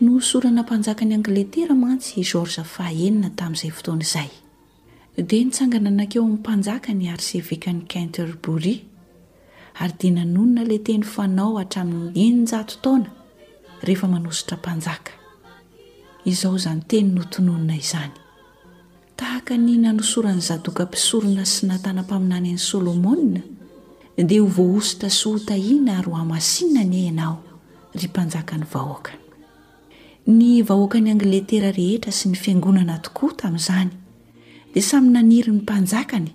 Nohosorana mpanjaka ny Angletera mantsy i George fahaenina tamin'izay fotoana izay. Dia nitsangana nankeo amin'ny mpanjaka ny arsevekan'i Canterbury, ary dia nanonona ilay teny fanao hatramin'ny eninjato taona rehefa manosotra mpanjaka. Izao izany teny notononina izany. Tahaka ny nanosoran'i Zadoka mpisorona sy Natana mpaminany an'i Solomona, dia ho voahosotra sy hotahina ary hohamasinina anie ianao, ry mpanjakan'ny vahoaka. Ny vahoakan'i Angletera rehetra sy ny fiangonana tokoa tamin'izany dia samy naniry ny mpanjakany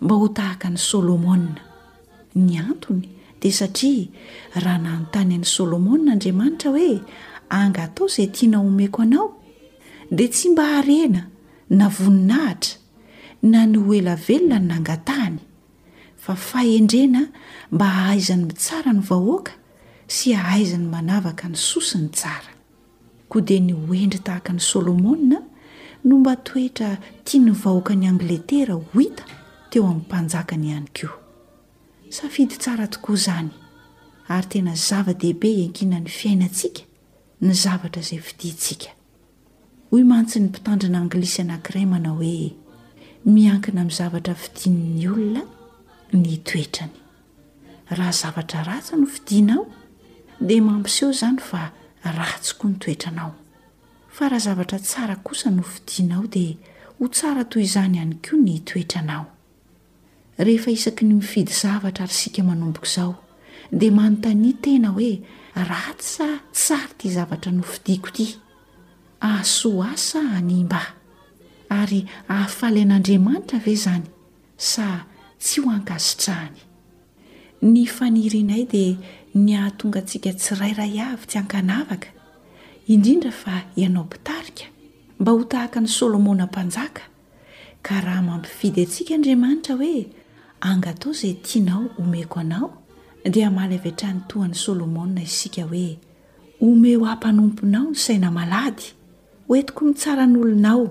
mba ho tahaka an'i Solomona. Ny antony dia satria raha nanontany an'i Solomona Andriamanitra hoe, Anga atao izay tianao homeko anao, dia tsy mba harena na voninahitra na ny ho ela velona no nangatahany, fa fahendrena mba hahaizany mitsara ny vahoaka sy hahaizany manavaka ny soa sy ny tsara. Koa dia ny ho hendry tahaka an'i Solomona no mba toetra tian'ny vahoakan'i Angletera ho hita teo amin'ny mpanjakany ihany koa. Safidy tsara tokoa izany, ary tena zava-dehibe iankinan'ny fiainantsika ny zavatra izay fidintsika. Hoy mantsy ny mpitandrina anglisy anankiray manao hoe, Miankina amin'ny zavatra fidin'ny olona ny toetrany. Raha zavatra ratsy no fidinao dia mampiseho izany fa ratsy koa ny toetranao. Fa raha zavatra tsara kosa no fidinao dia ho tsara toy izany ihany koa ny toetranao. Rehefa isaky ny mifidy zavatra ary isika manomboka izao dia manontania tena hoe ratsy sa tsara ity zavatra nofidiko ity. Ahasoa ahy sa hanimba ahy? Ary ahafaly an'Andriamanitra ve izany? sa tsy ho ankasitrahany. Ny fanirianay dia ny hahatonga antsika tsirairay avy tsy ankanavaka, indrindra fa ianao mpitarika, mba ho tahaka an'i Solomona Mpanjaka, ka raha mampifidy antsika Andriamanitra hoe, Angatao izay tianao homeko anao, dia hamaly avy hatrany toa an'i Solomona isika hoe, Omeo hampanomponao ny saina malady, hoentiko mitsara an'olonao,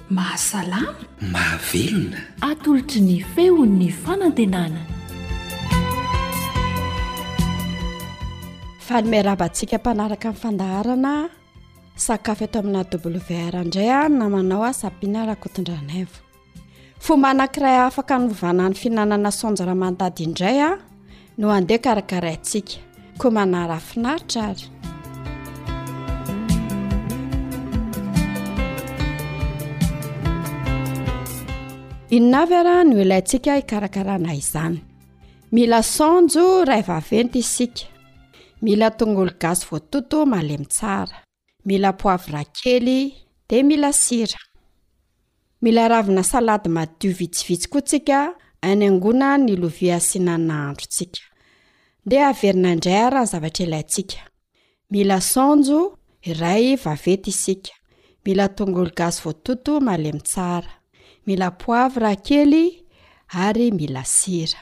Mahasalama. Mahavelona. Atolotry ny feon'ny fanantenana. Faly miarahaba antsika mpanaraka ny fandaharana sakafo eto amina WR indray a namanao a Sabina Rakotondranaivo. Fomba anankiray afaka novana ny fihinanana saonjo raha mandady indray a no andeha karakaraintsika ko manara finaritra ary inona avy araha no ilaintsika hikarakarana izany mila sanjo ray vaventy isika mila tongolo gasy voatoto malemy tsara Mila poivre kely, dia mila sira. Mila ravina salady madio vitsivitsy koa tsika hanaingoana ny lovia asiana nahandro tsika. Ndeha averina indray ara ny zavatra ilaintsika. Mila saonjo, iray vavety isika. Mila tongolo gasy voatoto malemy tsara. Mila poivre kely ary mila sira.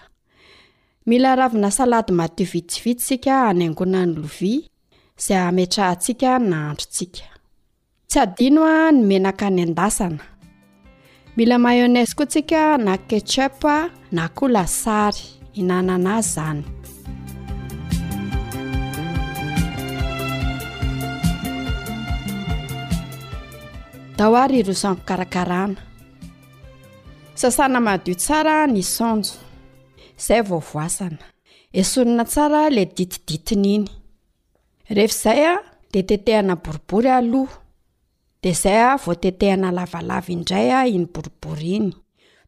Mila ravina salady madio vitsivitsy tsika hanaingoana ny lovia. izay hametrahantsika nahandrontsika. Tsy adino ny menaka nendasana. Mila mayonnaise koa tsika na ketchup na koa lasary hinanana azy zany. Tao ary ireo sampikarakarana. Sasana madio tsara ny saonjo izay vao voasana. Esorina tsara le ditiditiny iny. Ref zay a de tetehana boribory aloha de zay a vao tetehana lavalava indray a iny boribory iny.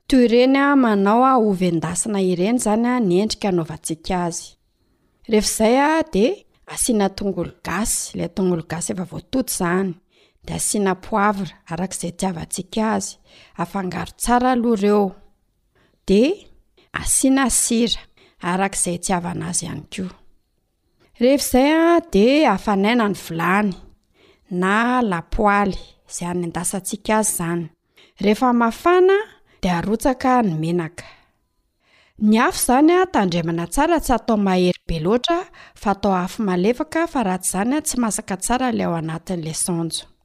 Toy ireny a manao a ovy endasina ireny zany a ny endrika anaovantsika azy. Ref zay a de asiana tongolo gasy, le tongolo gasy efa voatoto zany, de asiana poivre arak'izay itiavantsika azy. Afangaro tsara aloha reo. dia asiana sira araka izay itiavana azy ihany koa. Rehefa izay dia afanaina ny vilany na lapoaly izay anendasantsika azy izany. Rehefa mafana dia arotsaka ny menaka. Ny afo izany a tandremana tsara tsy atao mahery be loatra fa atao afo malefaka fa raha tsy izany tsy masaka tsara ilay ao anatin'ilay saonjo.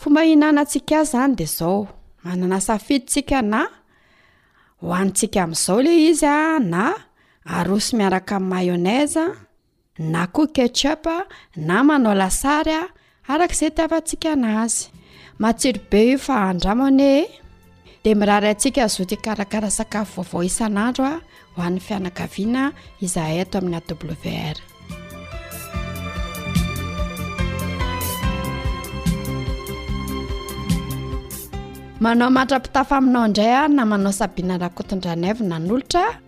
Fomba hihinanantsika azy zany de zao, manana safidy tsika na hohanintsika amin'izao le izy a, na aroso miaraka amin'ny mayonnaise a, na koa ketchup a, na manao lasary a, arak'izay itiavantsika anazy. Matsiro be io fa andramo anie e. dia mirary antsika hazoto hikarakara sakafo vaovao isan'andro a ho an'ny fianakaviana izahay ato amina wr manao mantra-pitafa aminao indray ary na manao sabina rakotondranaivo nanolotra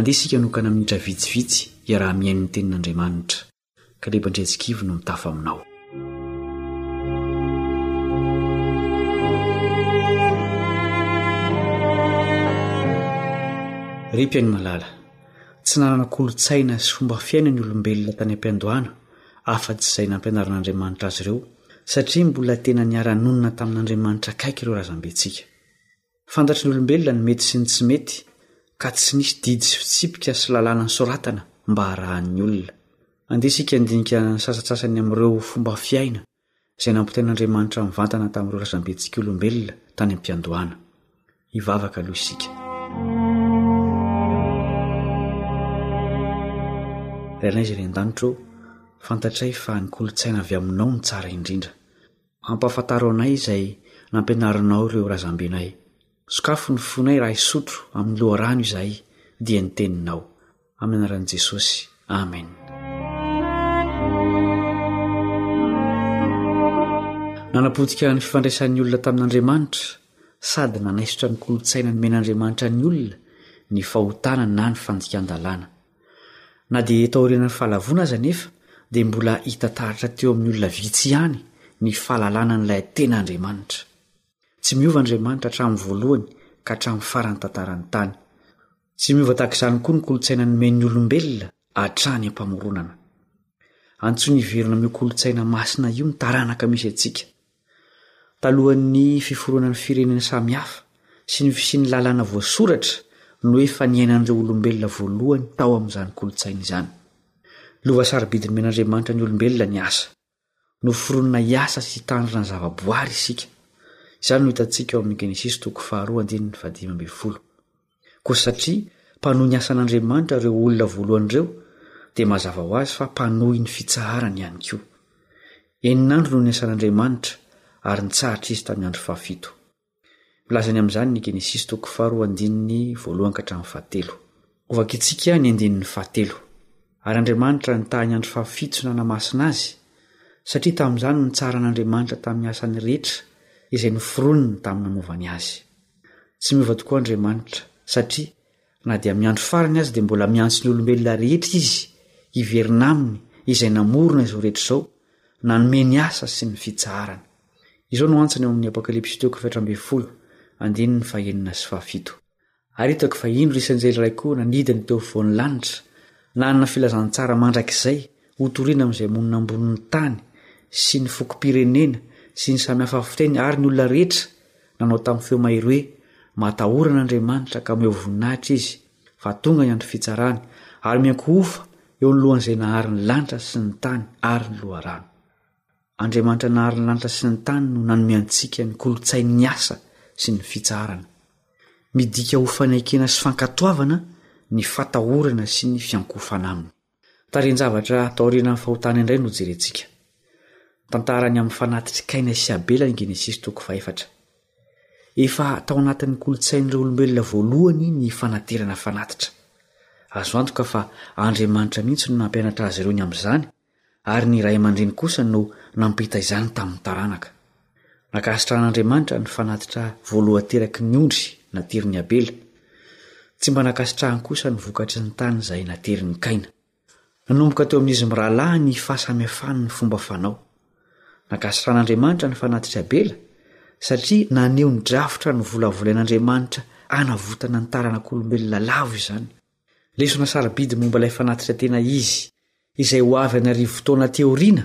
Andeha isika hanokana minitra vitsivitsy hiaraha-mihaino ny Tenin'Andriamanitra. Kaleb Andriantsikivy no mitafa aminao. Ry mpihaino malala, Tsy nanana kolontsaina sy fomba fiaina ny olombelona tany am-piandohana, afa-tsy izay nampianarin'Andriamanitra azy ireo, satria mbola tena niara-nonina tamin'Andriamanitra akaiky ireo razambentsika. Fantatry ny olombelona ny mety sy ny tsy mety, ka tsy nisy didy sy fitsipika sy lalàna nosoratana mba harahan'ny olona. Andeha isika handinika ny sasantsasany amin'ireo fomba fiaina. izay nampotenin'Andriamanitra mivantana tamin'ireo razambintsika olombelona tany am-piandohana. Hivavaka aloha isika. Rainay izay any an-danitra ô, fantatray fa ny kolontsaina avy aminao no tsara indrindra. Ampahafantaro anay izay nampianarinao ireo razambinay. Sokafo ny fonay raha hisotro amin'ny loharano izahay dia ny teninao. Amin'ny anaran'i Jesosy. Amen. Nanapotika ny fifandraisan'ny olona tamin'Andriamanitra sady nanaisotra ny kolontsaina nomen'Andriamanitra ny olona ny fahotana na ny fandikan-dalàna. Na dia taorian'ny fahalavoana aza nefa dia mbola hita taratra teo amin'ny olona vitsy ihany ny fahalalana an'ilay tena Andriamanitra. Tsy miova Andriamanitra hatramin'ny voalohany ka hatramin'ny faran'ny tantaran'ny tany. Tsy miova tahaka izany koa ny kolontsaina nomen'ny olombelona hatrany am-pamoronana. Antsoiny hiverina amin'io kolontsaina masina io ny taranaka misy antsika. Talohan'ny fiforonan'ny firenena samihafa sy ny fisian'ny lalàna voasoratra no efa niainan'ireo olombelona voalohany tao amin'izany kolontsaina izany. Lova sarobidiny omen'Andriamanitra ny olombelona ny asa. Noforonina hiasa sy hitandrina ny zavaboary isika. Izany no hitantsika ao amin'ny Genesisy toko faharoa andininy fahadimy ambin'ny folo. Koa satria mpanohy ny asan'Andriamanitra ireo olona voalohany ireo, dia mazava ho azy fa mpanohy ny fitsaharany ihany koa. Enina andro no niasan'Andriamanitra ary nitsahatra izy tamin'ny andro fahafito. Milaza ny amin'izany ny Genesisy toko faharoa andininy voalohany ka hatramin'ny fahatelo. Hovakitsika ny andininy fahatelo. Ary Andriamanitra nitaha ny andro fahafito sy nanamasina azy, satria tamin'izany no nitsaran'Andriamanitra tamin'ny asany rehetra izay noforoniny tamin'ny nanovany azy. Tsy miova tokoa Andriamanitra, satria na dia amin'ny andro farany aza dia mbola miantso ny olombelona rehetra izy hiverina aminy izay namorona izao rehetra izao, nanome ny asa sy ny fitsaharana. Izao no antsany ao amin'ny Apokalypsy toko fahetra ambin'ny folo, andininy fahenina sy fahafito. Ary hitako fa indro nisy anjely iray koa nanidina teo afovoan'ny lanitra, nanana filazantsara mandrakizay hotorina amin'izay monina ambonin'ny tany sy ny fokom-pirenena sy ny samy hafa fiteny ary ny olona rehetra, nanao tamin'ny feo mahery hoe, Matahora an'Andriamanitra ka omeo voninahitra izy, fa tonga ny andro fitsarany, ary miankohofa eo ny lohan'izay nahary ny lanitra sy ny tany ary ny loharano. Andriamanitra nahary ny lanitra sy ny tany no nanome antsika ny kolontsain'ny asa sy ny fitsaharana. Midika ho fanekena sy fankatoavana ny fatahorana sy ny fiankofana aminy. Tarehin-javatra taorianan'ny fahotana indray no jerentsika. Tantara ny amin'ny fanatitr'i Kaina sy Abela ny Genesisy toko fahefatra. Efa tao anatin'ny kolontsain'ireo olombelona voalohany ny fanaterana fanatitra. Azo antoka fa Andriamanitra mihitsy no nampianatra azy ireo ny amin'izany, ary ny ray aman-dreny kosa no nampita izany tamin'ny taranaka. Nankasitrahan'Andriamanitra ny fanatitra voalohan-teraky ny ondry natirin'i Abela. Tsy mba nankasitrahany kosa ny vokatry ny tany izay natirin'i Kaina. Nanomboka teo amin'izy mirahalahy ny fahasamihafan'ny fomba fanao. Nankasitrahan'Andriamanitra ny fanatitr'i Abela satria naneho ny drafitra novolavolain'Andriamanitra hanavotana ny taranak'olombelona lavo izany. Lesona sarobidy momba ilay fanatitra tena izy, izay ho avy any arivo taona aty aoriana,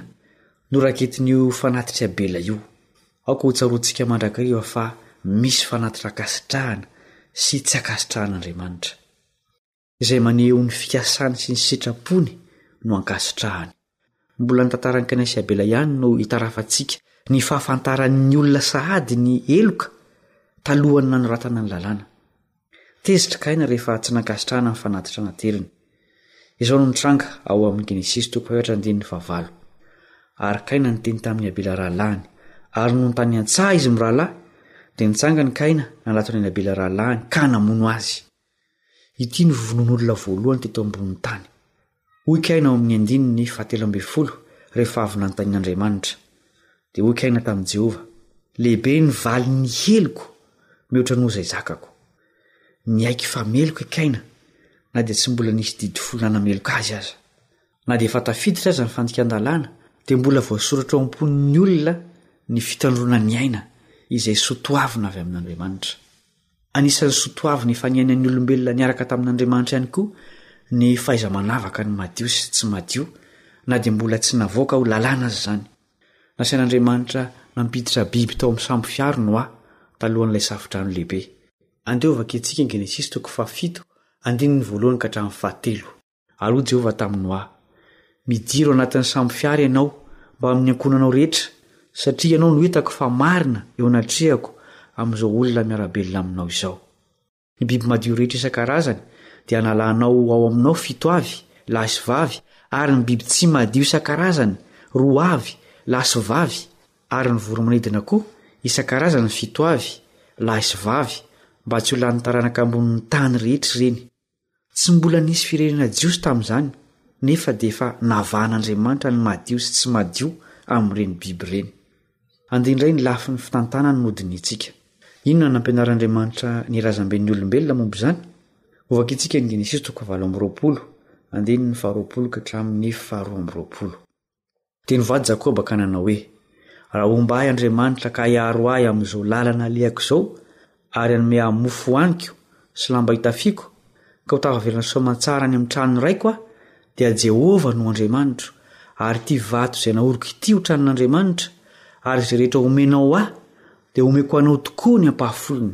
no raketin'io fanatitra Bela io. Aoka hotsaroantsika mandrakariva fa misy fanatitra ankasitrahana sy tsy ankasitrahan'Andriamanitra. Izay maneho ny fikasany sy ny sitrapony no ankasitrahany. Mbola ny tantaran'i Kaina sy Abela ihany no itarafantsika ny fahafantaran'ny olona sahady ny heloka talohan'ny nanoratana ny lalàna. Tezitr'i Kaina rehefa tsy nankasitrahana ny fanatitra nateliny. Izao no nitranga ao amin'ny Genesisy toko fahaefatra andininy fahavalo. Ary Kaina niteny tamin'i Abela rahalahiny, ary nonontany an-tsaha izy mirahalahy, dia nitsangany Kaina nanatona an'i Abela rahalahiny ka namono azy. Ity no vonoan'olona voalohany teto ambonin'ny tany. Hoy Kaina ao amin'ny andininy fahatelo ambin'ny folo, rehefa avy nanontanin'Andriamanitra. Dia hoy Kaina tamin'i Jehovah, Lehibe ny valin'ny heloko mihoatra noho izay zakako. Niaiky fa meloka i Kaina, na dia tsy mbola nisy didy folo nanameloka azy aza. Na dia efa tafiditra aza ny fandikan-dalàna, dia mbola voasoratra ao am-pon'ny olona ny fitandroana ny aina, izay soa toavina avy amin'Andriamanitra. Anisan'ny soatoavina efa niainan'ny olombelona niaraka tamin'Andriamanitra ihany koa ny fahaiza-manavaka ny madio sy tsy madio, na dia mbola tsy navoaka ho lalàna aza izany. Nasain'Andriamanitra nampiditra biby tao amin'ny sambo fiaro Noa, talohan'ilay Safodrano Lehibe. Andevo vakintsika Genesisy toko fahafito, andininy voalohany ka hatramin'ny fahatelo. Ary hoy Jehovah tamin'i Noa, Midiro anatin'ny sambo fiara ianao mbamin'ny ankohonanao rehetra, satria ianao no hitako fa marina eo anatrehako amin'izao olona miara-belona aminao izao. Ny biby madio rehetra isan-karazany dia analanao ao aminao fito avy, lahy sy vavy, ary ny biby tsy madio isan-karazany, roa avy, lahy sy vavy, ary ny voromanidina koa isan-karazany fito avy, lahy sy vavy, mba tsy ho lanin'ny taranaka ambonin'ny tany rehetra ireny. Tsy mbola nisy firenena jiosy tamin'izany, nefa dia efa navahan'Andriamanitra ny madio sy tsy madio amin'ireny biby ireny. Andeha indray ny lafiny fitantanana nodinihintsika. Inona no nampianaran'Andriamanitra ny razamben'ny olombelona momba izany? Hovakintsika ny Genesisy toko fahavalo amby roapolo, andininy faharoapolo ka hatramin'ny faharoa amby roapolo. Dia nivady Jakoba ka nanao hoe, Raha homba ahy Andriamanitra ka hiaro ahy amin'izao lalana alehako izao ary hanome ahy mofo hohaniko sy lamba hitafiako, ka ho tafaverina soamantsara any amin'ny tranon'ny raiko aho, dia Jehovah no Andriamanitro, ary ity vato izay nahoriko ity ho tranon'Andriamanitra, ary izay rehetra omenao ahy, dia omeko anao tokoa ny ampahafolony.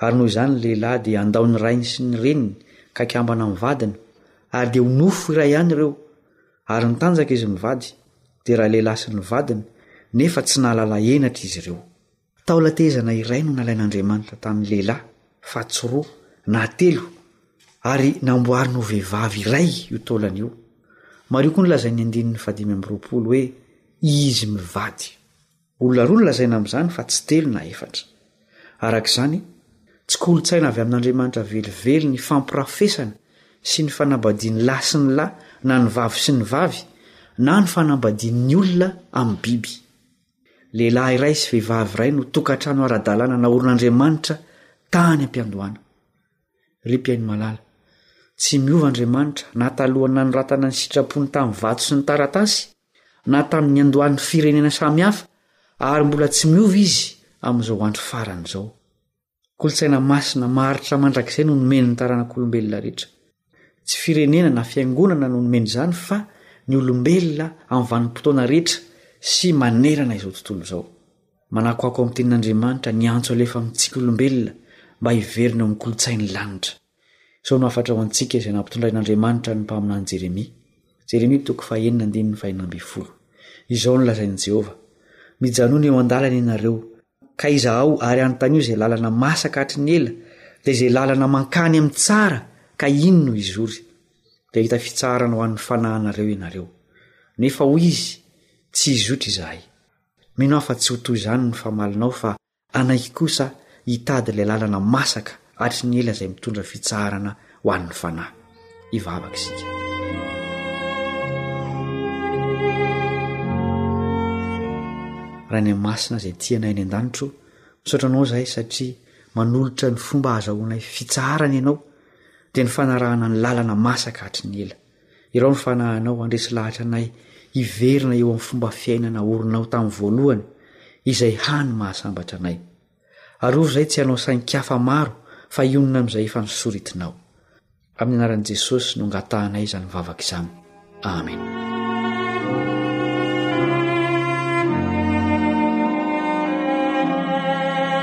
Ary noho izany ny lehilahy dia handao ny rainy sy ny reniny ka hikambana amin'ny vadiny, ary dia ho nofo iray ihany ireo. Ary nitanjaka izy mivady, dia ray lehilahy sy ny vadiny, nefa tsy nahalala henatra izy ireo. Taola tehezana iray no nalain'Andriamanitra tamin'ny lehilahy, fa tsy roa, na telo, ary namboariny ho vehivavy iray io taolany io. Mariho koa ny lazain'ny andininy fahadimy amby roapolo hoe, Izy mivady. Olona roa no lazaina amin'izany fa tsy telo na efatra. Araka izany, tsy kolontsaina avy amin'Andriamanitra velively ny fampirafesana sy ny fanambadian'ny lahy sy ny lahy na ny vavy sy ny vavy na ny fanambadian'ny olona amin'ny biby. Lehilahy iray sy vehivavy iray no tokantrano ara-dalàna naorin'Andriamanitra tany am-piandohana. Ry mpihaino malala, tsy miova Andriamanitra na talohan'ny nanoratana ny sitrapony tamin'ny vato sy ny taratasy, na tamin'ny niandohan'ny firenena samihafa ary mbola tsy miova izy amin'izao andro farany izao. Kolontsaina masina maharitra mandrakizay no nomen'ny taranak'olombelona rehetra. Tsy firenena na fiangonana no nomeny izany fa ny olombelona amin'ny vanim-potoana rehetra sy manerana izao tontolo izao. Manakoako amin'ny tenin'Andriamanitra ny antso alefa amintsika olombelona mba hiverina eo amin'ny kolontsain'ny lanitra. Sao no hafatra ho antsika izay nampitondrain'Andriamanitra ny mpaminany Jeremia. Jeremia toko fahenina andininy fahenina ambin'ny folo. Izao no lazain'i Jehovah, Mijanona eo an-dalana ianareo, ka izahao ary anontanio izay lalana masaka hatry ny ela, dia izay lalana mankany amin'ny tsara ka iny no hizory, dia hahita fitsaharana ho an'ny fanahinareo ianareo. Nefa hoy izy, Tsy hizotry izahay. Mino aho fa tsy ho toy izany ny famalinao fa Hanaiky kosa hitady ilay lalana masaka hatry ny ela izay mitondra fitsaharana ho an'ny fanahy. Hivavaka isika. Ray ny masina izay tianay any an-danitro, misaotra anao izahay satria manolotra ny fomba azahoanay fitsaharana ianao, dia ny fanarahana ny lalana masaka hatry ny ela. Irao ny fanahinao handresy lahatra anay hiverina eo amin'ny fomba fiaina naorinao tamin'ny voalohany, izay hany mahasambatra anay. Arovy izay tsy hanao sain-kafa maro fa hionona amin'izay efa nosoritinao. Amin'ny anaran'i Jesosy no angatahanay izany vavaka izany. Amen.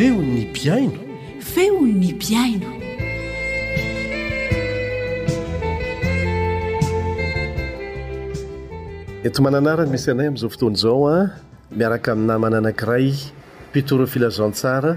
Feon'ny mpihaino. Feon'ny mpihaino. Eto Mananara no misy anay amin'izao fotoana izao an, miaraka amin'ny namana anankiray mpitory filazantsara.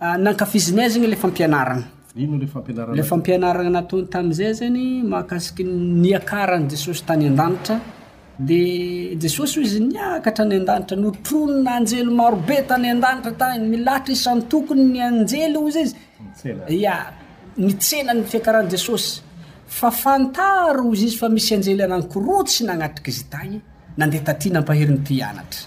Nankafizinay azy igny le fampianaragna. Inona le fampianaragna? Le fampianaragna nataony tamin'izay zany mahakasiky ny niakaran'i Jesosy tany an-danitra. De Jesosy hoy izy niakatra any an-danitra, notronina anjely marobe tany an-danitra tany, milahatra isan-tokony ny anjely hozy izy. Ia, nitsena ny fiakaran'i Jesosy. Fa fantaro hozy izy fa misy anjely anankiroa tsy nagnatrika izy tagny, nandeha taty nampahery ny mpianatra.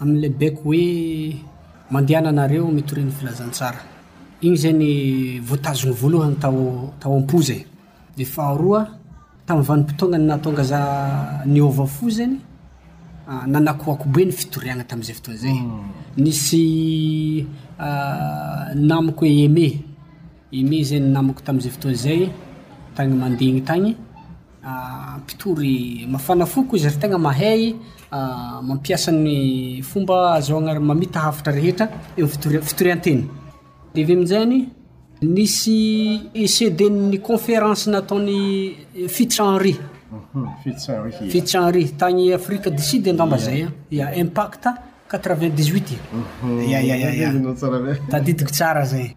Amin'ilay baiko hoe mandehana nareo mitoria ny filazantsara. Iny izay ny voatazony voalohany tao tao am-po izay. Dia faharoa, tamin'ny vanim-potoanany nahatonga za niova fo izany, nanakoako be ny fitoriagna tamin'izay fotoana izay. Nisy namako hoe Aimé, Aimé izay ny namako tamin'izay fotoana izay, tagny Mandingitagny. mpitory mafana fo koa izy ary tegna mahay mampiasa ny fomba azahoagna ary mamita hafatra rehetra eo fitori- fitorian-teny. De avy eo amin'izany, nisy CD-n'ny conférence nataon'i Fitz Henry, Fitz Henry. Fitz Henry tagny Afrika du Sud angamba zay an, ya Impact quatre-vingt-dix-huit, ya ya ya ya, tadidiko tsara zay.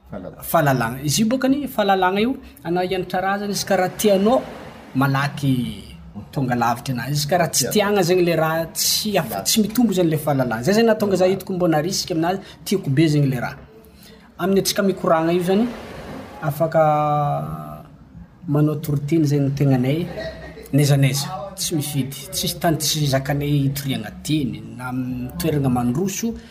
falalagna. Izy io bôka ny falalagna io anao hianatra raha zany izy ka raha tianao malaky tonga lavitra anazy izy ka raha tsy tiagna zegny le raha tsy afa- tsy mitombo zany le falalagna zay zany nahatonga za hitako mbô narisika aminazy tiako be zegny le raha amin'ny antsika mikoragna io zany afaka manao toriteny zay ny tegnanay n'aiza n'aiza tsy mifidy tsisy tany tsy zakanay hitoriagna teny na amin'ny toeragna mandroso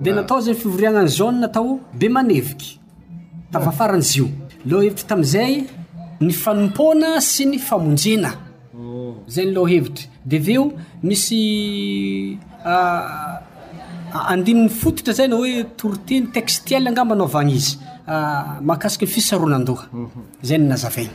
Dia natao izay fivoriagna an'i Jaona tao Bemaneviky, tavafaran'izy io. Lohahevitra tamin'izay, ny fanompoana sy ny famonjena. Izay ny lohahevitra. Dia avy eo, misy andininy fototra izay na hoe toriteny textiel angamba anaovagna izy, mahakasika ny fisaronan-doha. Izay no nazavainy.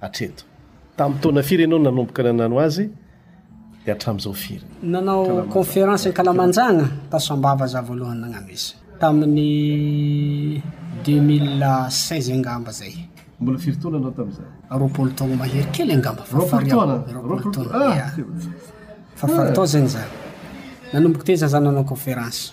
hatreto. Tamin'ny taona firy ianao no nanomboka nanao azy dia hatramin'izao firy? Nanao conférence Ankalamanjana, tao Sambava za voalohany nagnano izy. Tamin'ny deux mille seize angamba zay. Mbola firy taona anao tamin'izay? Roapolo taona mahery kely angamba. Roapolo taona? Roapolo taona. Ah! Fafary tao zegny za. Nanomboka taiza za nanao conférence?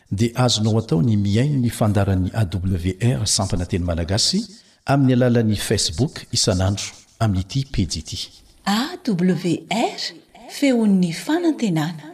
dia azonao atao ny mihaino ny fandaharan'ny AWR sampana teny malagasy amin'ny alalan'ny Facebook isan'andro amin'ity pejy ity. AWR, Feon'ny Fanantenana.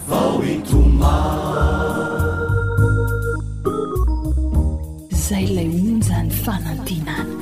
vao hitomany. Izay ilay onjan'ny fanantenana.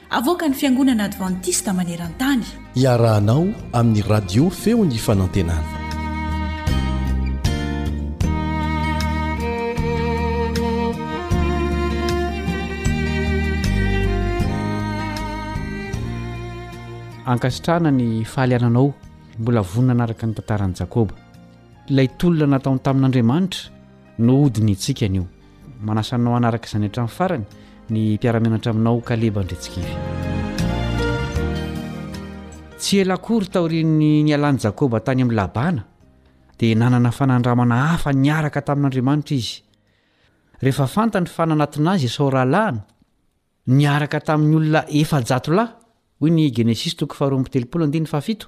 Avoakan'ny Fiangonana Advantista maneran-tany. Iarahanao amin'ny Radio Feon'ny Fanantenana. Ankasitrahana ny faly ananao mbola vonona anaraka ny tantaran'i Jakoba. Ilay tolona nataony tamin'Andriamanitra no hodinihintsika anio. Manasa anao hanaraka izany hatramin'ny farany ny mpiara-mianatra aminao Kaleba Andretsikivy. Tsy ela akory taorian'ny nialan'i Jakoba tany amin'i Labana, dia nanana fanandramana hafa niaraka tamin'Andriamanitra izy. Rehefa fantany fa nanatona azy Esao rahalahiny, niaraka tamin'ny olona efajato lahy, hoy ny Genesisy toko faharoa amby telopolo andininy fahafito,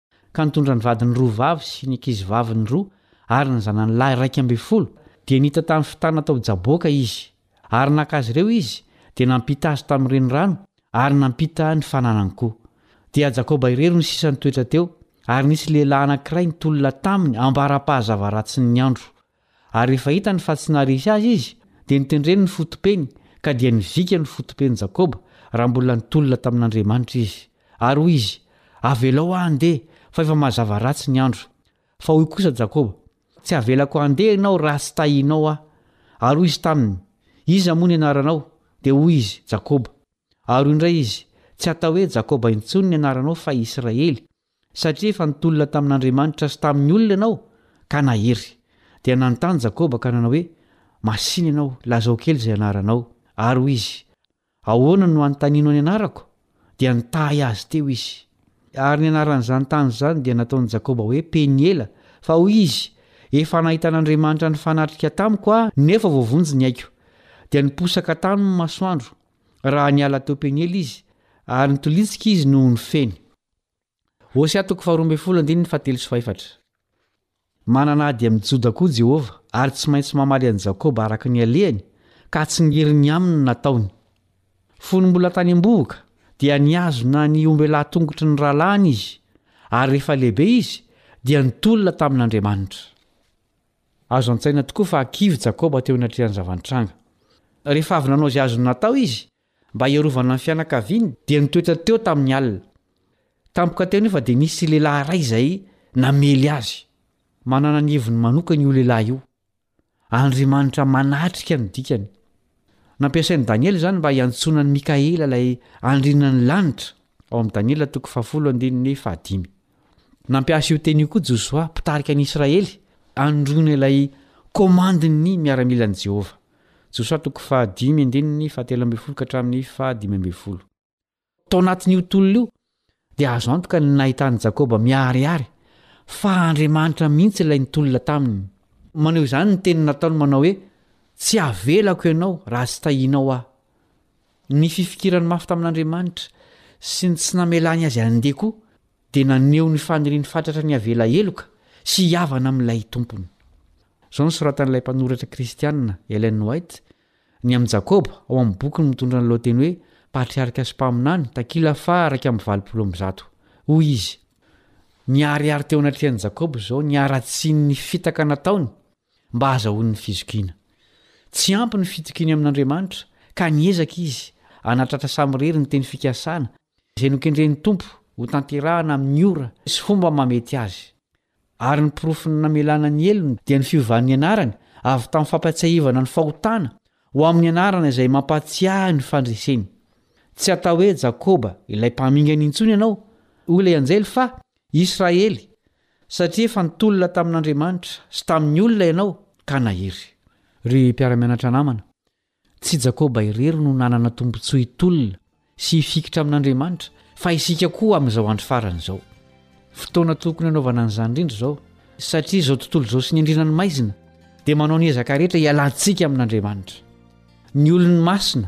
ka nitondra ny vadiny roa vavy sy ny ankizivaviny roa ary ny zanany lahy iraika ambin'ny folo, dia nita tamin'ny fitana tao Jaboka izy, ary naka azy ireo izy, dia nampita azy tamin'ny renirano, ary nampita ny fananany koa. Dia Jakoba irery no sisa nitoetra teo, ary nisy lehilahy anankiray nitolona taminy ambara-pahazava ratsin'ny andro, Ary rehefa hitany fa tsy naharesy azy izy, dia notendreny ny fotopeny, ka dia nivika ny fotopen'i Jakoba, raha mbola nitolona tamin'Andriamanitra izy. Ary hoy izy, Avelao aho handeha, fa efa mazava ratsy ny andro. Fa hoy kosa Jakoba, Tsy havelako handeha ianao raha tsy tahinao aho. Ary hoy izy taminy, Iza moa ny anaranao? Dia hoy izy, Jakoba. Ary hoy indray izy, Tsy hatao hoe Jakoba intsony ny anaranao fa Israely, Satria efa nitolona tamin'Andriamanitra sy tamin'ny olona ianao ka nahery. Dia nanontany Jakoba ka nanao hoe, Masìna ianao, lazao kely izay anaranao. Ary hoy izy, Ahoana no anontanianao ny anarako? Dia nitahy azy teo izy. Ary ny anaran'izany tany izany dia nataon'i Jakoba hoe Peniela, fa hoy izy, Efa nahitan'Andriamanitra nifanatrika tamiko aho, nefa voavonjy ny aiko. Dia niposaka tany ny masoandro, raha niala teo Peniela izy, ary nitolitsika izy noho ny feny. Hosea toko faharoa ambin'ny folo andininy fahatelo sy fahefatra. Manana ady amin'ny Joda koa Jehovah, ary tsy maintsy mamaly an'i Jakoba araka ny alehany, ka atsingeriny aminy ny nataony. Fony mbola tany am-bohoka, dia nihazona ny ombelahatongotry ny rahalahiny izy, ary rehefa lehibe izy, dia nitolona tamin'Andriamanitra. Azo an-tsaina tokoa fa kivy Jakoba teo anatrehan'ny zava-nitranga. Rehefa avy nanao izay azony natao izy, Mba hiarovana ny fianakaviany dia nitoetra teo tamin'ny alina. Tampoka teo anefa dia nisy lehilahy iray izay namely azy. Manana ny heviny manokana io lehilahy io. Andriamanitra manatrika no dikany. Nampiasain'i Daniela izany mba hiantsoana an'i Mikaela ilay Andrianan'ny lanitra, ao amin'ny Daniela toko fahafolo andininy fahadimy. Nampiasa io teny io koa Josoa, mpitarika ny Israely, hanondroana ilay komandin'ny miaramilan'i Jehovah. Josoa toko fahadimy andininy fahatelo ambin'ny folo ka hatramin'ny fahadimy ambin'ny folo. Tao anatin'io tolona io, dia azo antoka ny nahitan'i Jakoba miharihary fa Andriamanitra mihitsy ilay nitolona taminy. Maneho izany ny teniny nataony manao hoe, Tsy havelako ianao raha tsy tahinao aho. Ny fifikirany mafy tamin'Andriamanitra sy ny tsy namelany azy handeha koa dia naneho ny faniriany fatratra ny havela heloka sy hihavana amin'ilay Tompony. Izao no soratan'ilay mpanoratra kristiana Ellen White ny amin'i Jakoba ao amin'ny bokiny mitondra ny lohateny hoe Patriarika sy Mpaminany, takila faha iraika amby valopolo amby zato. Hoy izy, Niharihary teo anatrehan'i Jakoba izao ny haratsian'ny fitaka nataony, mba hahazahoany fizokiana. Tsy ampy ny fitokiany amin'Andriamanitra, ka niezaka izy hanatratra samirery ny teny fikasana izay nokendren'ny Tompo hotanterahana amin'ny ora sy fomba mahamety azy. Ary ny porofon'ny namelana ny helony dia ny fiovan'ny anarany avy tamin'ny fampiatsiahivana ny fahotana ho amin'ny anarana izay mampahatsiahy ny fandreseny. Tsy hatao hoe Jakoba ilay mpamingana intsony ianao, hoy ilay anjely, fa Israely, Satria efa nitolona tamin'Andriamanitra sy tamin'ny olona ianao ka nahery. Ry mpiara-mianatra namana, tsy i Jakoba irery no nanana tombontsoa hitolona sy hifikitra amin'Andriamanitra fa isika koa amin'izao andro farany izao. Fotoana tokony hanaovana an'izany indrindra izao satria izao tontolo izao sy ny andrinany maizina dia manao ny ezaka rehetra hialantsika amin'Andriamanitra. Ny olony masina.